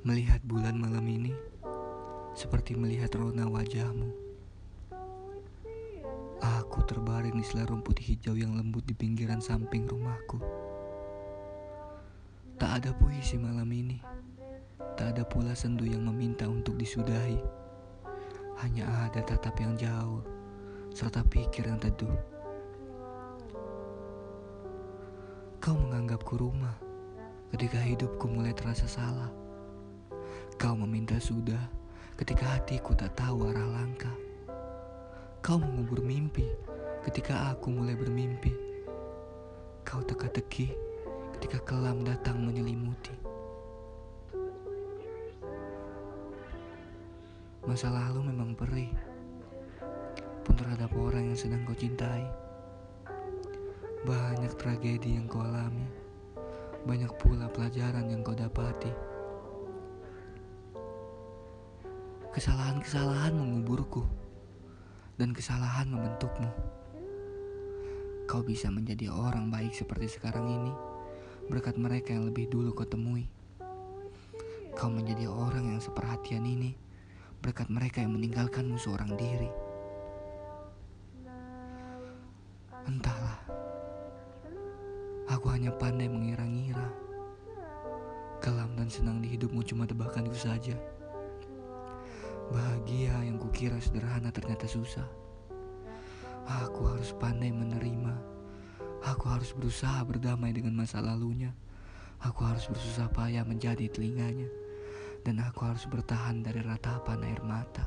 Melihat bulan malam ini seperti melihat rona wajahmu. Aku terbaring di selai rumput hijau yang lembut di pinggiran samping rumahku. Tak ada puisi malam ini. Tak ada pula sendu yang meminta untuk disudahi. Hanya ada tatap yang jauh serta pikir yang teduh. Kau menganggapku rumah ketika hidupku mulai terasa salah. Kau meminta sudah ketika hatiku tak tahu arah langkah. Kau mengubur mimpi ketika aku mulai bermimpi. Kau teka-teki ketika kelam datang menyelimuti. Masa lalu memang perih, pun terhadap orang yang sedang kau cintai. Banyak tragedi yang kau alami, banyak pula pelajaran yang kau dapati. Kesalahan-kesalahan menguburku dan kesalahan membentukmu. Kau bisa menjadi orang baik seperti sekarang ini berkat mereka yang lebih dulu kau temui. Kau menjadi orang yang seperhatian ini berkat mereka yang meninggalkanmu seorang diri. Entahlah, aku hanya pandai mengira-ngira. Kelam dan senang di hidupmu cuma tebakanku saja. Bahagia yang kukira sederhana ternyata susah. Aku harus pandai menerima. Aku harus berusaha berdamai dengan masa lalunya. Aku harus bersusah payah menjadi telinganya. Dan aku harus bertahan dari ratapan air mata.